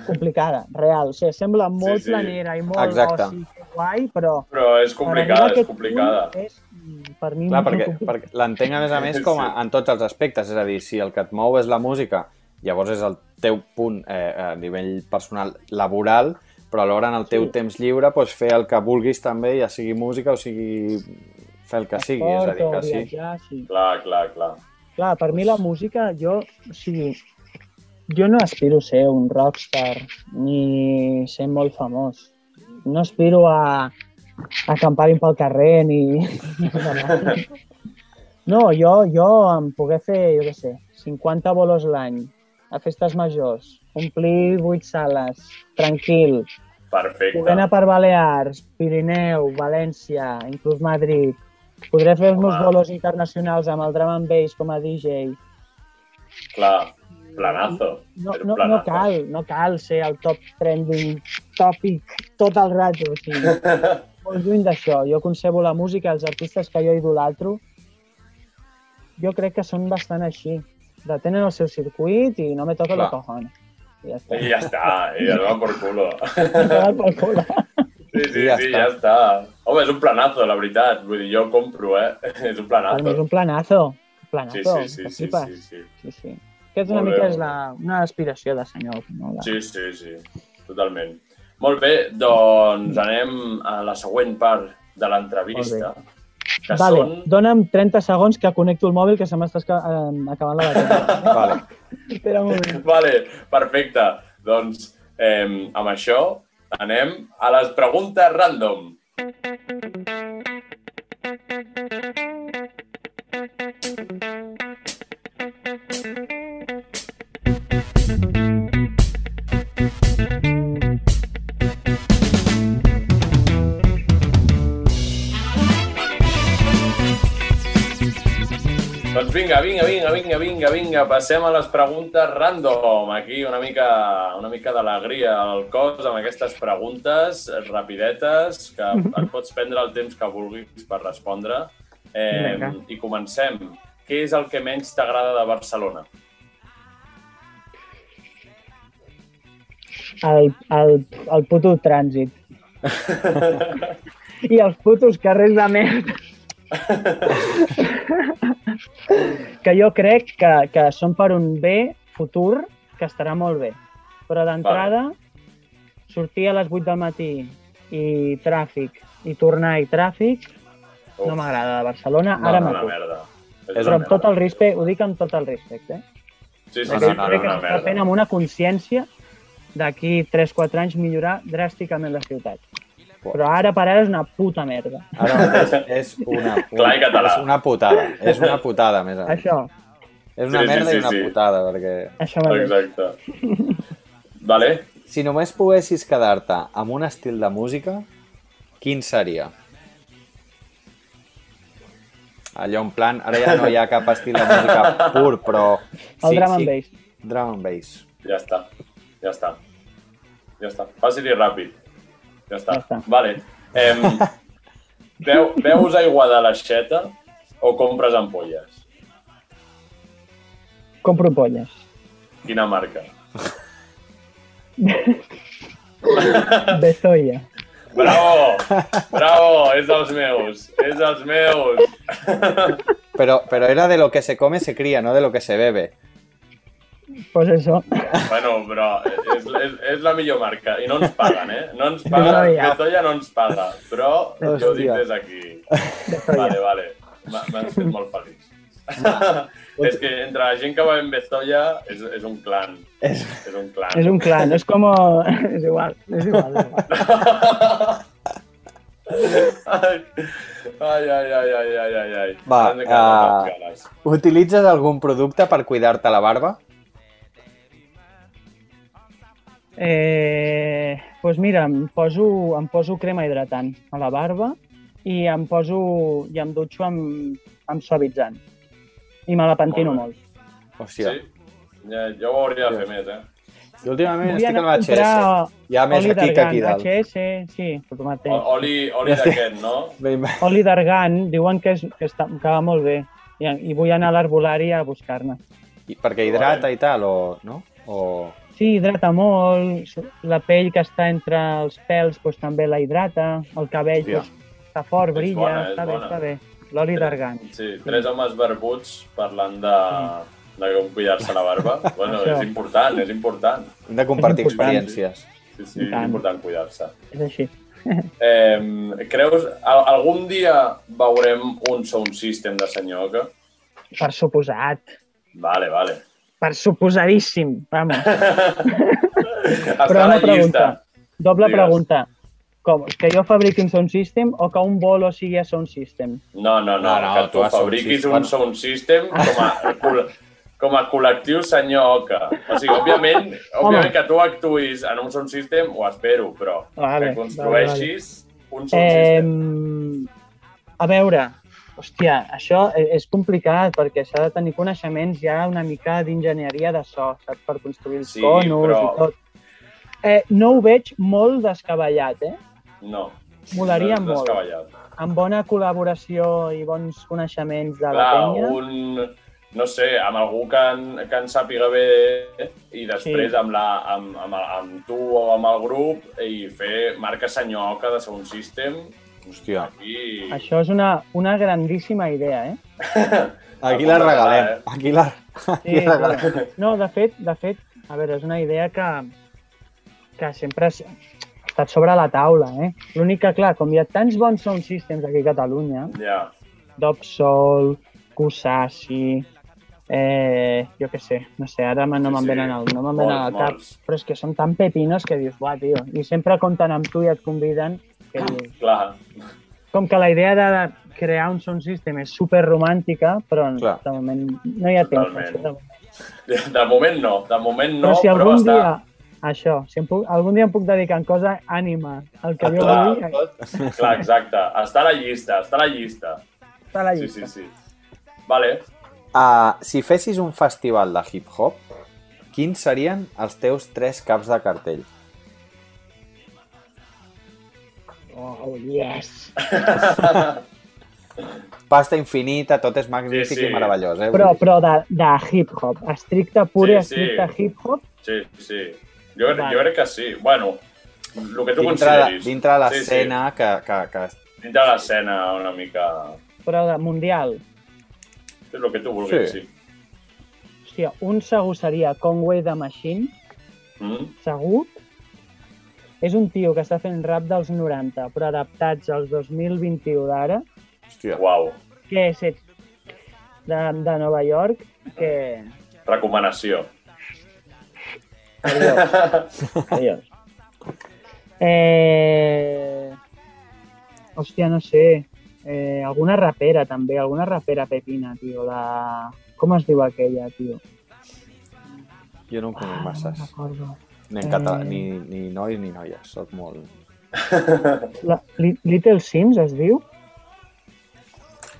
complicada, real. O sigui, sembla molt sí. planera i molt Exacte. oci, que guai, però Però és complicada, és complicada. punt És, mm, per mi, Clar, perquè, perquè l'entenc, a més a més, com a, Sí. en tots els aspectes. És a dir, si el que et mou és la música, llavors és el teu punt eh, a nivell personal laboral, però alhora en el teu Sí. temps lliure doncs, fer el que vulguis també, ja sigui música o sigui fer el que sigui. És a dir, Esport que sí. viatjar, sí. Clar, clar, clar. Clar, per mi la música, jo, o sigui, jo no aspiro a ser un rockstar ni ser molt famós. No aspiro a, a acampar-hi pel carrer ni... [laughs] No, jo, jo em poder fer, jo què sé, 50 bolos l'any, a festes majors, omplir 8 sales, tranquil, Perfecte. anar per Balears, Pirineu, València, inclús Madrid. Podré fer els meus bolos internacionals amb el drum and bass com a DJ. Clar, planazo. No, no, no planazo. cal, no cal ser el top trending tòpic tot el rato. O sigui, [laughs] molt lluny d'això. Jo concebo la música, els artistes que jo idolatro, jo crec que són bastant així. De tenen el seu circuit i no me toca la cojona. I ja està. I ja està, i ja va por culo. Em toca pel cul. Sí, sí, I ja sí, està. ja està. Home, és un planazo, la veritat. Vull dir, jo compro, eh? [laughs] És un Per mi és planazo. un planazo. Planazo. Sí, sí, sí, que sí, sí, sí. sí, sí. Aquesta una Molt bé, mica molt és la, una aspiració de senyor. No? De... Sí, sí, sí, totalment. Molt bé, doncs anem a la següent part de l'entrevista. Que Vale, són... dona'm 30 segons que connecto el mòbil que se m'està esca- eh, acabant la bateria. [laughs] Vale. Espera un moment. Vale, perfecte. Doncs eh, amb això anem a les preguntes random. Doncs vinga, vinga, vinga, vinga, vinga, vinga, passem a les preguntes random. Aquí una mica, una mica d'alegria al cos amb aquestes preguntes rapidetes, que et pots prendre el temps que vulguis per respondre. Eh, Vinga. I comencem. Què és el que menys t'agrada de Barcelona? El, el, el puto trànsit. [laughs] I els putos carrers de merda. [laughs] que jo crec que, que són per un bé futur que estarà molt bé. Però d'entrada, sortir a les 8 del matí i tràfic, i tornar i tràfic, Uf, no m'agrada de Barcelona, No, ara una m'acut. merda. És Però amb tot merda. el respecte, ho dic amb tot el respecte, eh? Sí, sí, No, sí, no, no, crec és que una s'està fent amb una consciència d'aquí 3-4 anys millorar dràsticament la ciutat. Però ara per ara és una puta merda. Ara mateix és una, Clar i català. és una putada. És una putada, més a més. Això, És una Sí, sí, merda sí, i una sí. putada, perquè... això mateix. Exacte. Vale? Si només poguessis quedar-te amb un estil de música, quin seria? Allò en plan, ara ja no hi ha cap estil de música pur, però... El drum and bass. Drum and bass. Ja està. Ja està. Ja està. Fàcil i ràpid. Ja està. Ja està. Vale. Em, [laughs] veu, veus aigua de l'aixeta o compres ampolles? Compro polles. Quina marca? [laughs] Bezoya. Bravo! Bravo! És dels meus! És dels meus! Pero, pero era de lo que se come se cría, no de lo que se bebe. Pues eso. Bueno, però és, és, és la millor marca. I no ens paguen, eh? No ens No, paguen. ja. Betoya no ens paga. Però jo ho dic des d'aquí. Vale, vale. M'ha- M'has fet molt feliç. [laughs] és que entre la gent que va en Bezoya és, és un clan. És... És un clan. Es un clan, es como... Es igual, es igual. Ai, ai, ai, ai, ai, ai, ai. Va, M'han ganes. Utilitzes algun producte per cuidar-te la barba? Eh, pues mira, em poso, em poso crema hidratant a la barba i em poso i em dutxo amb, amb suavitzant. I me la pentino Molt molt. Sí? Hòstia. Ja, jo ho hauria de fer més, eh? Jo últimament Vull estic amb l'HS. Hi ha més oli aquí que aquí dalt. HS, sí, el mateix. O- Oli, oli Ja d'aquest, no? [laughs] Ben. Oli d'argan, diuen que, és, que, està, que va molt bé. I, i vull anar a l'herbolari a buscar-ne. I- Perquè hidrata i tal, o... No? O... Sí, hidrata molt, la pell que està entre els pèls pues, també la hidrata, el cabell Hòstia. pues, està fort, És brilla, bona, està bé, està bé. L'oli d'argan. Sí, tres homes barbuts parlant de, de com cuidar-se la barba. [laughs] Bueno, Això. és important, és important. Hem de compartir És important. experiències. Sí, sí, és tant. important cuidar-se. És així. [laughs] Eh, creus, al, algun dia veurem un sound system de senyor que... Per suposat. Vale, vale. Per suposadíssim. Vamos. [laughs] Però una pregunta. llista. Doble Digues. pregunta. Com? Que jo fabriqui un sound system o que un bolo sigui a sound system? No, no, no, No, no, que tu tu has sound fabriquis system. un sound system com a, [laughs] com a col·lectiu senyor Oca. O sigui, òbviament, òbviament que tu actuïs en un sound system, ho espero, però Vale, que construeixis un sound Eh, system. a veure, hòstia, això e- és complicat perquè s'ha de tenir coneixements ja una mica d'enginyeria de so, saps? Per construir els Sí, conos però- i tot. Eh, no ho veig molt descabellat, eh? No. Molaria no molt. Amb bona col·laboració i bons coneixements de la Clar, penya. un, no sé, amb algú que en, que en sàpiga bé i després Sí. amb, la, amb, amb, amb tu o amb el grup i fer marca senyoca de Sound System Hòstia. i... Això és una, una grandíssima idea, eh? [laughs] Aquí la regalem. eh? Aquí la, aquí Sí, la regalem. però, no, de fet, de fet, a veure, és una idea que, que sempre ha estat sobre la taula, eh? L'únic que, clar, com hi ha tants bons sound systems aquí a Catalunya, Ja, Dobsol, Kusasi, eh, jo què sé, no sé, ara no Sí, me'n sí. venen al, no me'n venen al cap, molts. però és que són tan pepinos que dius, buah, tio, i sempre compten amb tu i et conviden, que dius, clar. com que la idea de crear un sound system és super romàntica, però Clar. de moment no hi ha temps. Totalment. de moment. De moment no, de moment no, però si algun està... dia, això, si em puc, algun dia em puc dedicar en cosa ànima, el que jo Clar, vull, Clar, exacte. Està a la llista, està a la llista. està a la Sí, llista. sí, sí. Vale. Uh, si fessis un festival de hip-hop, quins serien els teus tres caps de cartell? Oh, yes! [laughs] Pasta infinita, tot és magnífic Sí, sí. i meravellós, eh? Però, però de, de hip-hop, estricte, pure, Sí, sí. estricte hip-hop, Sí, sí. Jo, Vale. jo crec que sí. Bueno, el que tu dintre, consideris. dintre de Sí, sí. l'escena que, que, que... Dintre de l'escena una mica... però de mundial. És el que tu vulguis, Sí. sí. Hòstia, un segur seria Conway the Machine, Mm? segur. És un tio que està fent rap dels 90, però adaptats als 2021 d'ara, Hòstia. Uau. que és de, de Nova York, que... Recomanació. Adiós. [laughs] Adiós. Eh... Hòstia, no sé. Eh, alguna rapera, també. Alguna rapera pepina, tio. La... Com es diu aquella, tio? Jo no en conec Ah, no masses. recordo. Ni en català, Eh. ni, ni nois ni noies. Soc molt... [laughs] La, Li- Little Sims es diu?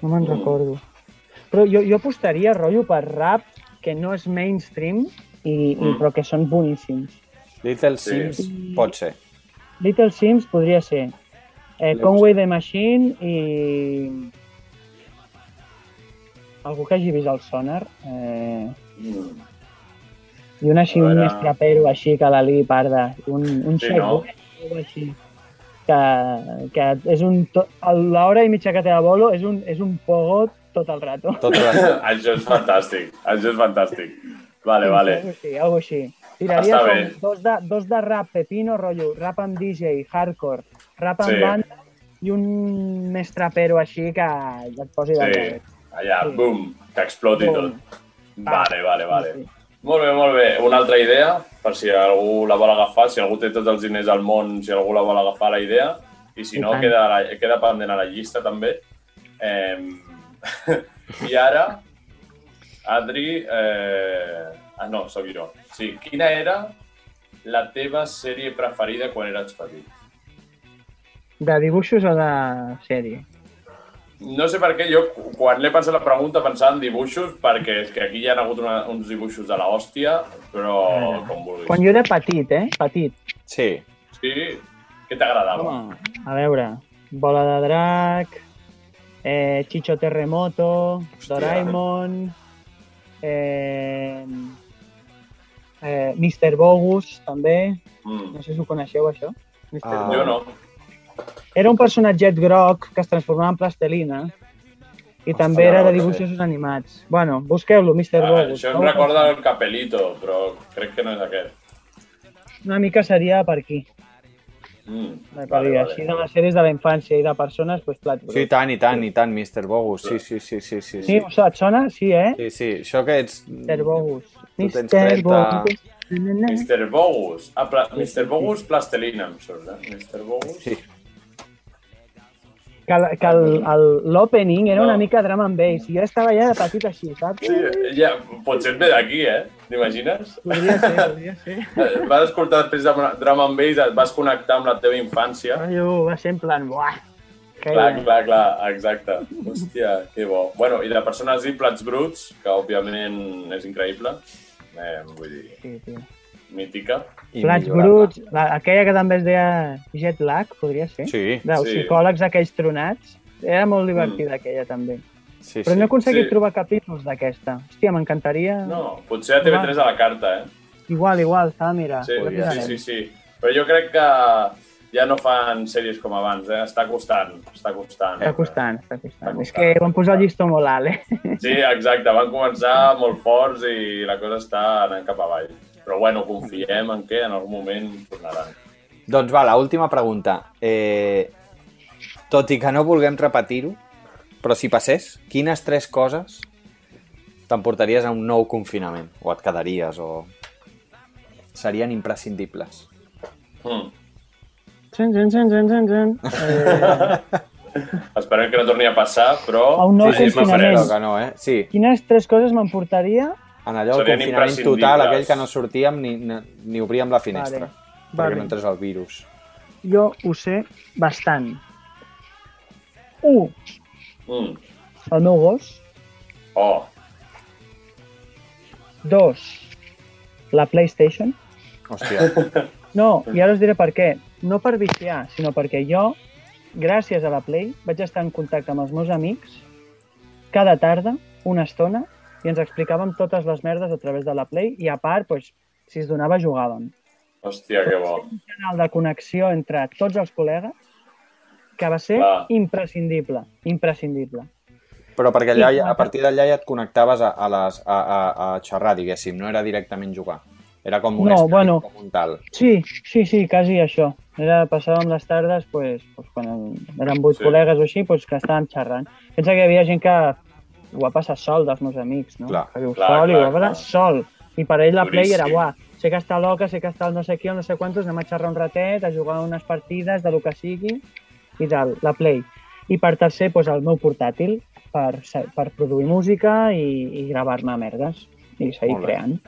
No me'n Mm. recordo. Però jo, jo apostaria, rotllo, per rap que no és mainstream, i, i, Mm. però que són boníssims. Little Sí. Sims pot ser. Little Sims podria ser eh, Conway the Machine i... algú que hagi vist el sonar, eh, Mm. I un així, un més trapero així que l'Ali parda, un, un Sí, xec no? algo així, que, que és un... to- a L'hora i mitja que té a bolo és un, és un pogot tot el rato. Tot el... [laughs] Això és fantàstic, això és fantàstic. Vale, vale. Algo així, algo així. Tiraria Està com bé. dos de, dos de rap pepino, rotllo, rap amb DJ, hardcore, rap amb Sí. banda i un més trapero així que et posi de Sí, allà, Sí. bum, que exploti Bum. tot. Vale, vale, vale. Sí, sí. Molt bé, molt bé. Una altra idea, per si algú la vol agafar, si algú té tots els diners al món, si algú la vol agafar la idea, i si no, queda, la, queda pendent a la llista també. Eh, [laughs] I ara, Adri... Eh... Ah, no, sóc jo. Sí, quina era la teva sèrie preferida quan eres petit? De dibuixos o de sèrie? No sé per què jo, quan l'he pensat la pregunta, pensava en dibuixos, perquè és que aquí hi ha hagut una, uns dibuixos de la hòstia, però com vulguis. Quan jo era petit, eh? Petit. Sí. Sí? Què t'agradava? Home, a veure, Bola de Drac, eh, Chicho Terremoto, Hòstia. Doraemon, eh, eh, Mr. Bogus, també. Mm. No sé si ho coneixeu, això. Mr. Ah. Jo no. Era un personatget groc que es transformava en plastelina i també Hòstia, era de no, dibuixos animats. Bueno, busqueu-lo, Mr. Ah, Bogus. això em recorda el Capelito, però crec que no és aquest. Una mica seria per aquí. Mm. Per vale, Així de les sèries de la infància i de persones, doncs plat. Sí, i tant, i tant, i tant, Mr. Bogus. Sí, sí, sí, sí, sí. Sí, Sí, et sona? Sí, eh? sí, sí. això que ets... Mr. Bogus. Mr. 30. Bogus. Mr. Bogus. Ah, pla... Mr. Bogus Plastelina, em surt, eh? Mr. Bogus. Sí. Que, l'opening era No. una mica drum and bass. I jo estava allà de petit així, saps? Sí, ja, potser et ve d'aquí, eh? T'imagines? Podria ser, podria [laughs] ser. Eh, Vas escoltar després de Drum and Bass, et vas connectar amb la teva infància. Rotllo, va ser en plan, buah. Que Clar, clar, clar, exacte. Hòstia, que bo. Bueno, i de persones i plats bruts, que òbviament és increïble, eh, vull dir, Sí, tio. Mítica. Plats millorar-la. bruts, la, aquella que també es deia jet lag, podria ser? Sí, Dels Sí. psicòlegs aquells tronats. Era molt divertida aquella també. sí, Però no he sí. aconseguit Sí. trobar capítols d'aquesta. Hòstia, m'encantaria... No, potser a TV3 a la carta, eh? Igual, igual, està, mira. Sí, ho sí, mirarem. sí, sí. Però jo crec que ja no fan sèries com abans, eh? Està costant, està costant. Està costant, està costant. Està És costant, que van posar el llistó molt alt, eh? Sí, exacte, van començar molt forts i la cosa està anant cap avall. Però bueno, confiem en que en algun moment tornaran. Doncs va, la última pregunta. Eh, tot i que no vulguem repetir-ho, però si passés, quines tres coses t'emportaries a un nou confinament? O et quedaries, o... Serien imprescindibles. Mm. Zan, zan, zan, zan, zan. Eh, [laughs] Esperem que no torni a passar, però... A un nou sí, sí, confinament. Que no, eh? Sí, quines tres coses m'emportaria? En allò el Serien confinament total, aquell que no sortíem ni, ni, ni obríem la finestra. Vale, Perquè vale. no entrés el virus. Jo ho sé bastant. Un, Mm. el meu gos. Oh, Dos, la PlayStation. Hòstia, [laughs] No, i ara us diré per què. No per viciar, sinó perquè jo, gràcies a la Play, vaig estar en contacte amb els meus amics cada tarda, una estona, i ens explicàvem totes les merdes a través de la Play i a part, doncs, si es donava, jugàvem. hòstia, que bo. Un canal de connexió entre tots els col·legues que va ser Clar. imprescindible, imprescindible. però perquè allà, I a partir d'allà ja et connectaves a, a, les, a, a, a xerrar, diguéssim, no era directament jugar. Era com un No, Skype, bueno. com un tal. Sí, sí, sí, quasi això. Era, passàvem les tardes, pues, pues, quan eren vuit Sí. col·legues o així, pues, que estàvem xerrant. Pensa que hi havia gent que ho va passar sol dels meus amics, no? Clar, que diu clar, sol i ho clar, va passar clar. sol. I per ell la play era, Duríssim. buah, sé que està loca, sé que està el no sé qui, el no sé quantos, anem a xerrar un ratet, a jugar unes partides de lo que sigui, i tal, la play. I per tercer, pues, el meu portàtil, per, per produir música i, i gravar-me merdes, i seguir creant.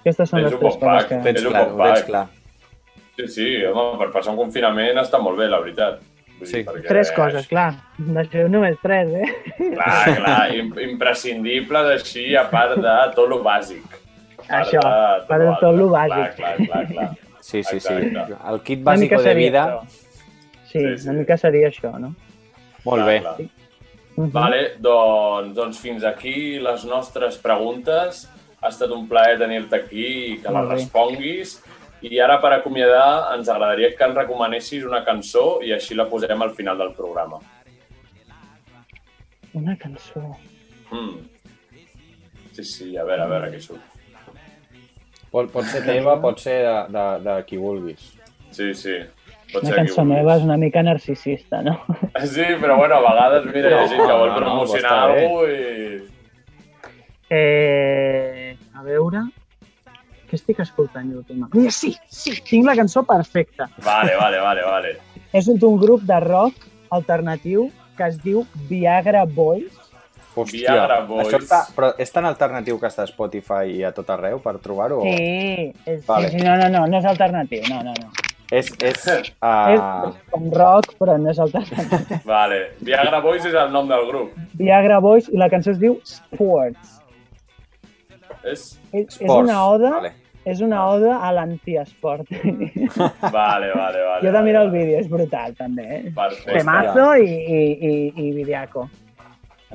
Aquestes són Tens les tres coses pack, que... Tens un clar, tens clar. Sí, sí, home, per passar un confinament està molt bé, la veritat. Sí. perquè- Tres coses, clar. D'això només tres, eh? Clar, clar, im- imprescindibles així, a part de tot lo bàsic. Part Això, de a part de lo tot lo bàsic. Clar, clar, clar, clar. Sí, sí, sí. Exacte. El kit bàsic de vida, això. Sí, Sí, sí. una mica seria això, no? molt Clar, bé. clar. Mhm. Vale, doncs, doncs fins aquí les nostres preguntes. Ha estat un plaer tenir-te aquí i que les responguis. I ara, per acomiadar, ens agradaria que ens recomanessis una cançó i així la posem al final del programa. Una cançó. Mm. Sí, sí, a veure, a veure què surt. Pot, pot ser teva, pot ser de, de, de qui vulguis. Sí, sí. Pot Una cançó meva és una mica narcisista, no? [laughs] Sí, però bueno, a vegades, mira, hi ha gent que vol No, no, promocionar està bé. alguna i... Eh, a veure... Què estic escoltant jo últimament? Mira, sí, sí, tinc la cançó perfecta. Vale, vale, vale, vale. És un, un grup de rock alternatiu que es diu Viagra Boys. Hòstia, Viagra Boys. això està, però és tan alternatiu que està a Spotify i a tot arreu per trobar-ho? Sí, és, Vale. sí, no, no, no, no és alternatiu, no, no, no. És, és, [laughs] És uh, com rock, però no és alternatiu. Vale. Viagra Boys és el nom del grup. Viagra Boys i la cançó es diu Sports. És... És, és una oda, Vale. és una oda a l'antiesport. Vale, vale, vale. jo també miro el vale. vídeo, és brutal, també. Eh? Perfecte. Temazo i, i, i, i videaco.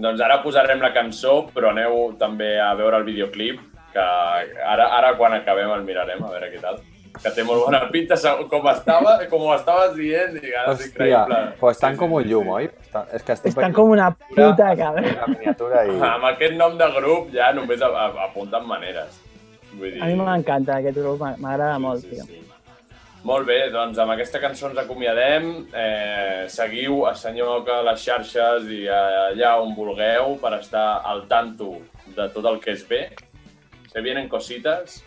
Doncs ara posarem la cançó, però aneu també a veure el videoclip, que ara, ara quan acabem el mirarem, a veure què tal. Que té molt bona pinta, com estava, com ho estaves dient, és Hòstia, increïble. pues estan Sí, com un sí, llum, sí. oi? Està, és que estic Estan com una puta cabra. La miniatura i... Amb aquest nom de grup ja només a- a- apunten maneres. Vull dir... A mi m'encanta aquest grup, m'agrada molt, Sí, tio. sí. Molt bé, doncs amb aquesta cançó ens acomiadem. Eh, seguiu a Senyor que a les xarxes i allà on vulgueu per estar al tanto de tot el que es ve. Se vienen cositas.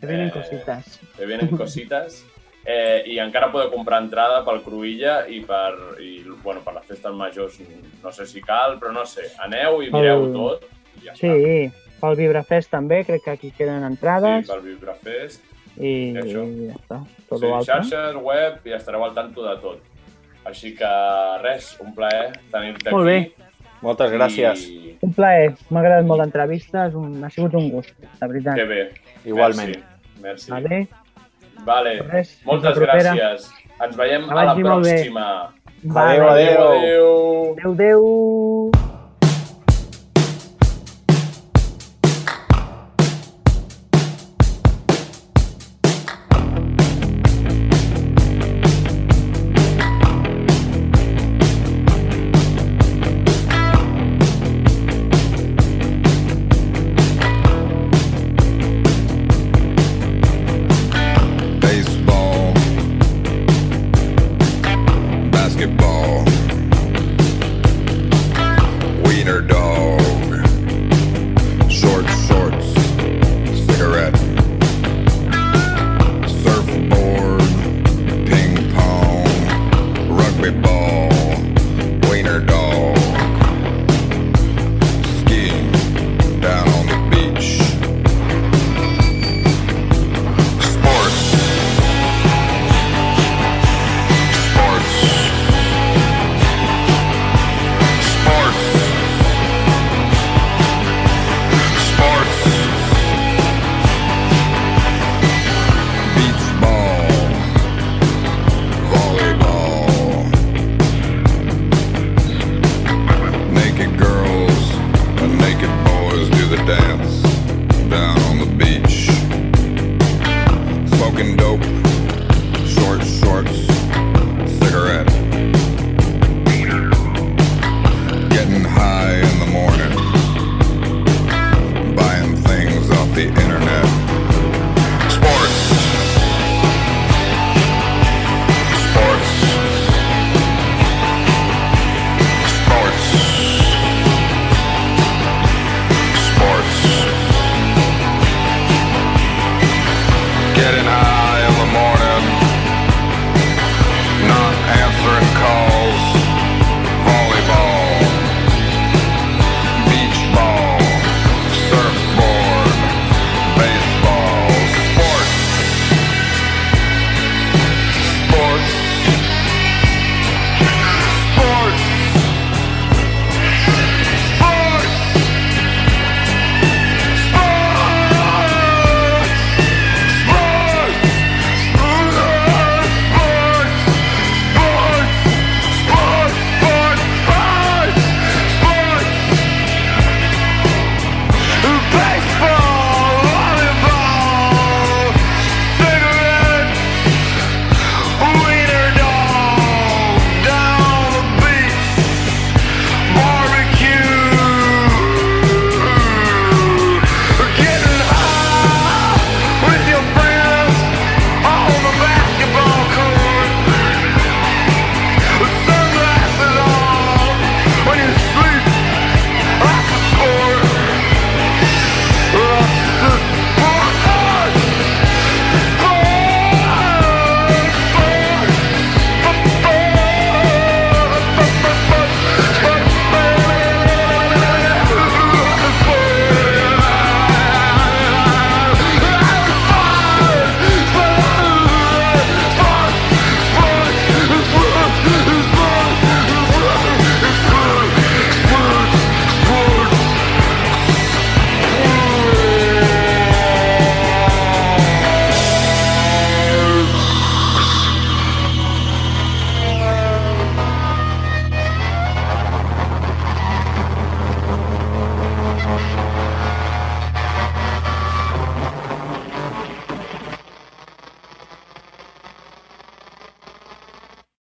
Que vienen Eh, cositas. Se vienen cositas. Eh, I encara podeu comprar entrada pel Cruïlla i per, i, bueno, per les festes majors no sé si cal, però no sé. Aneu i mireu El- tot. I ja Sí, pel Vibrafest també, crec que aquí queden està. entrades. Sí, pel Vibrafest. I, I això. i ja està. Tot Sí, xarxes, web, i estareu al tanto de tot. Així que res, un plaer tenir-te Molt aquí. Moltes gràcies. I... Un plaer. M'ha agradat molt l'entrevista, un... ha sigut un gust, la veritat. Que bé. Igualment. Merci. Merci. Vale? Vale. Res, Moltes gràcies. Ens veiem a la vagi molt bé. pròxima. Adéu, adéu. adéu. Adéu, adéu.